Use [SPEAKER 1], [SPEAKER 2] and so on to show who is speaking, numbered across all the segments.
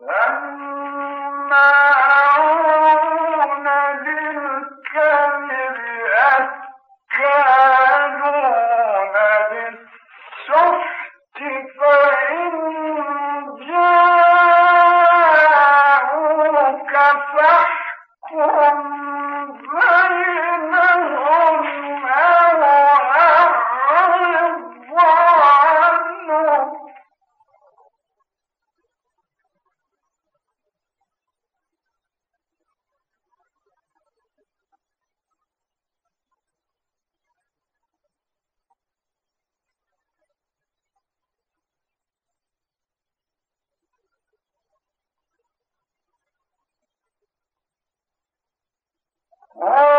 [SPEAKER 1] وَمَا All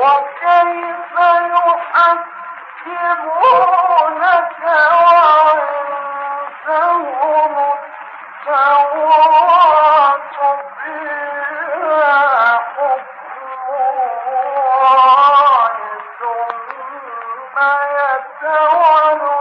[SPEAKER 1] وكيف يحكمونك وعندهم التوراة فيها حكم الله ثم يتولون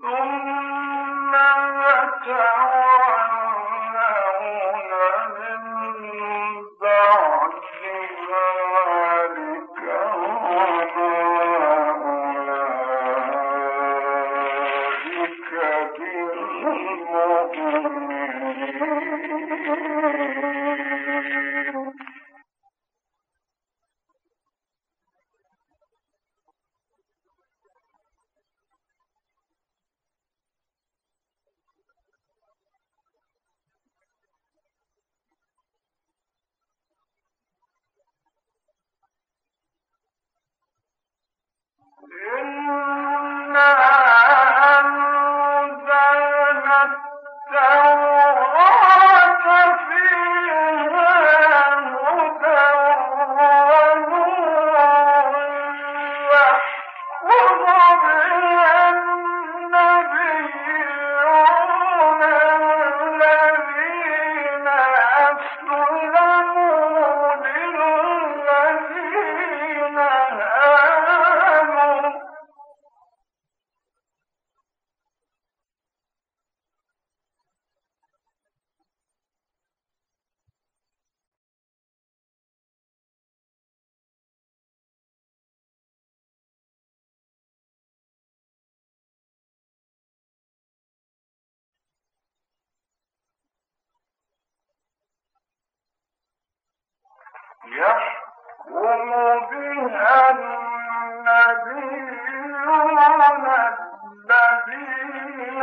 [SPEAKER 1] ثم ذكروا الذين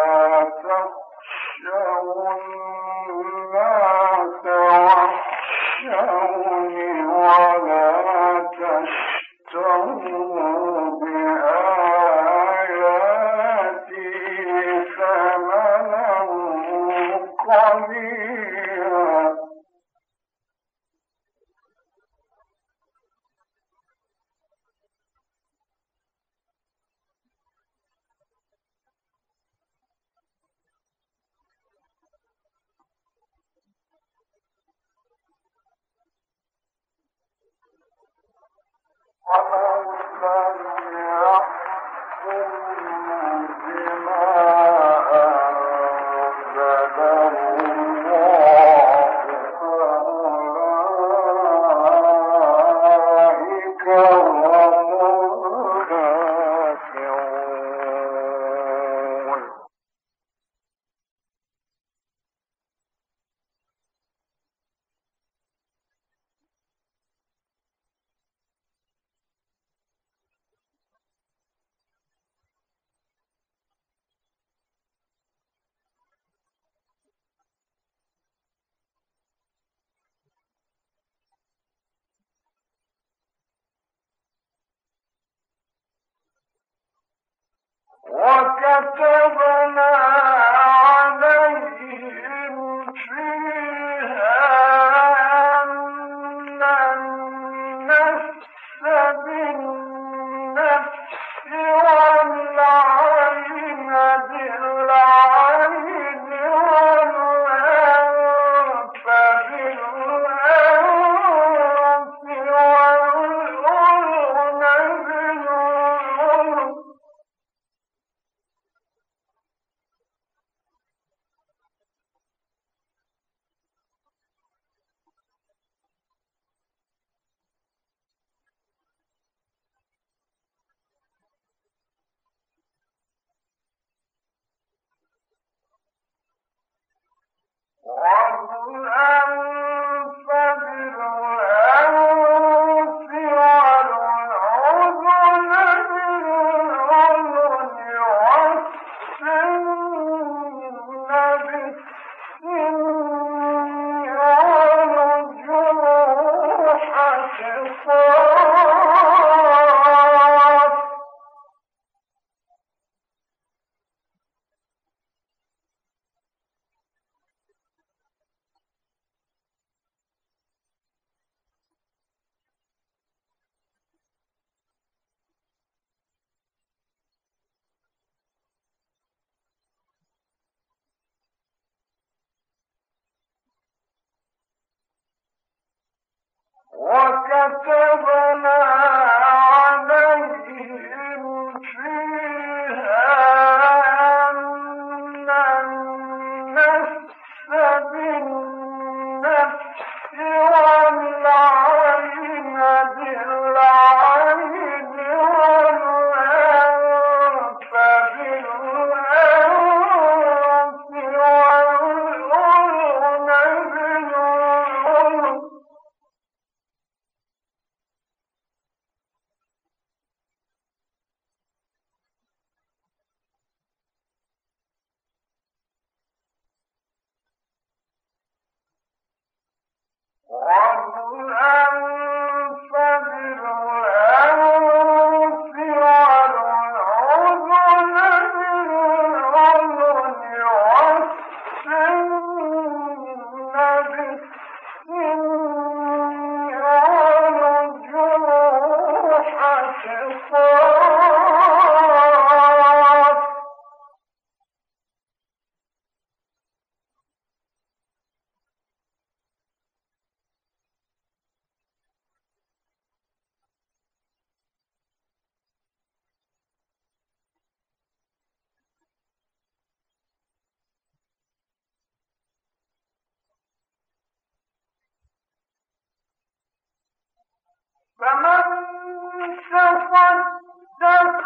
[SPEAKER 1] ومن لم يحكم وكتبنا وكتبنا Allah. فمن تصدق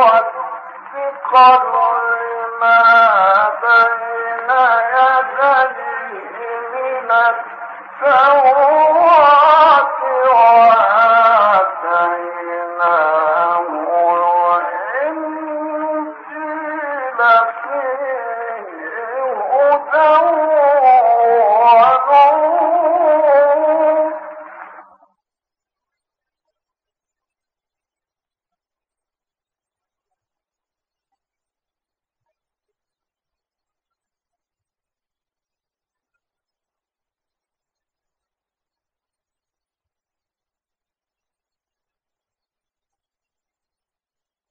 [SPEAKER 1] وأنزلنا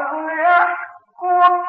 [SPEAKER 1] الكتاب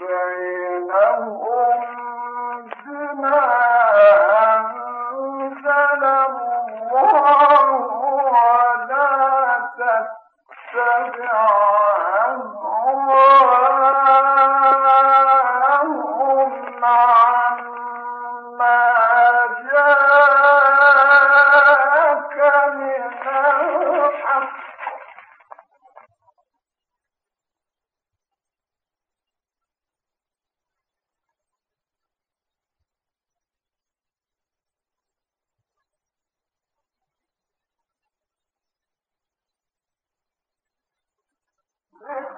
[SPEAKER 1] بينهم بما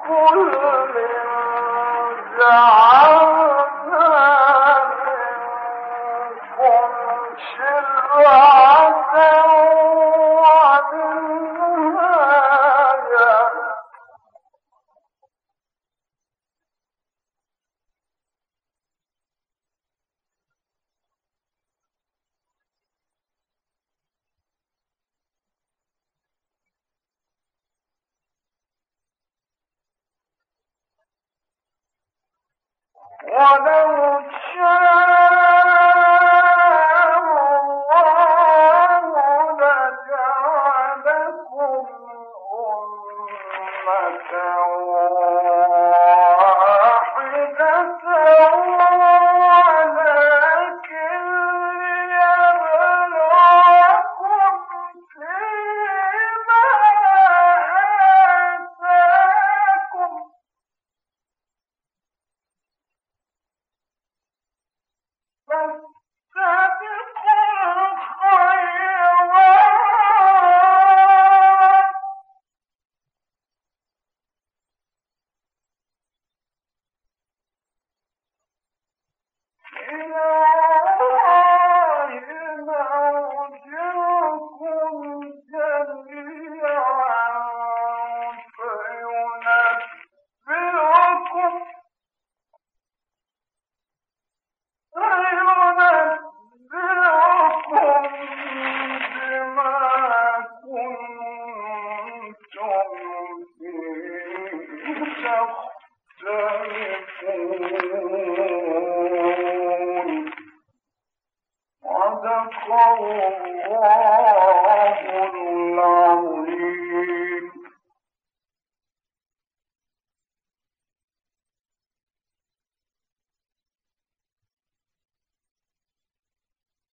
[SPEAKER 1] كل من زعم ولو شاء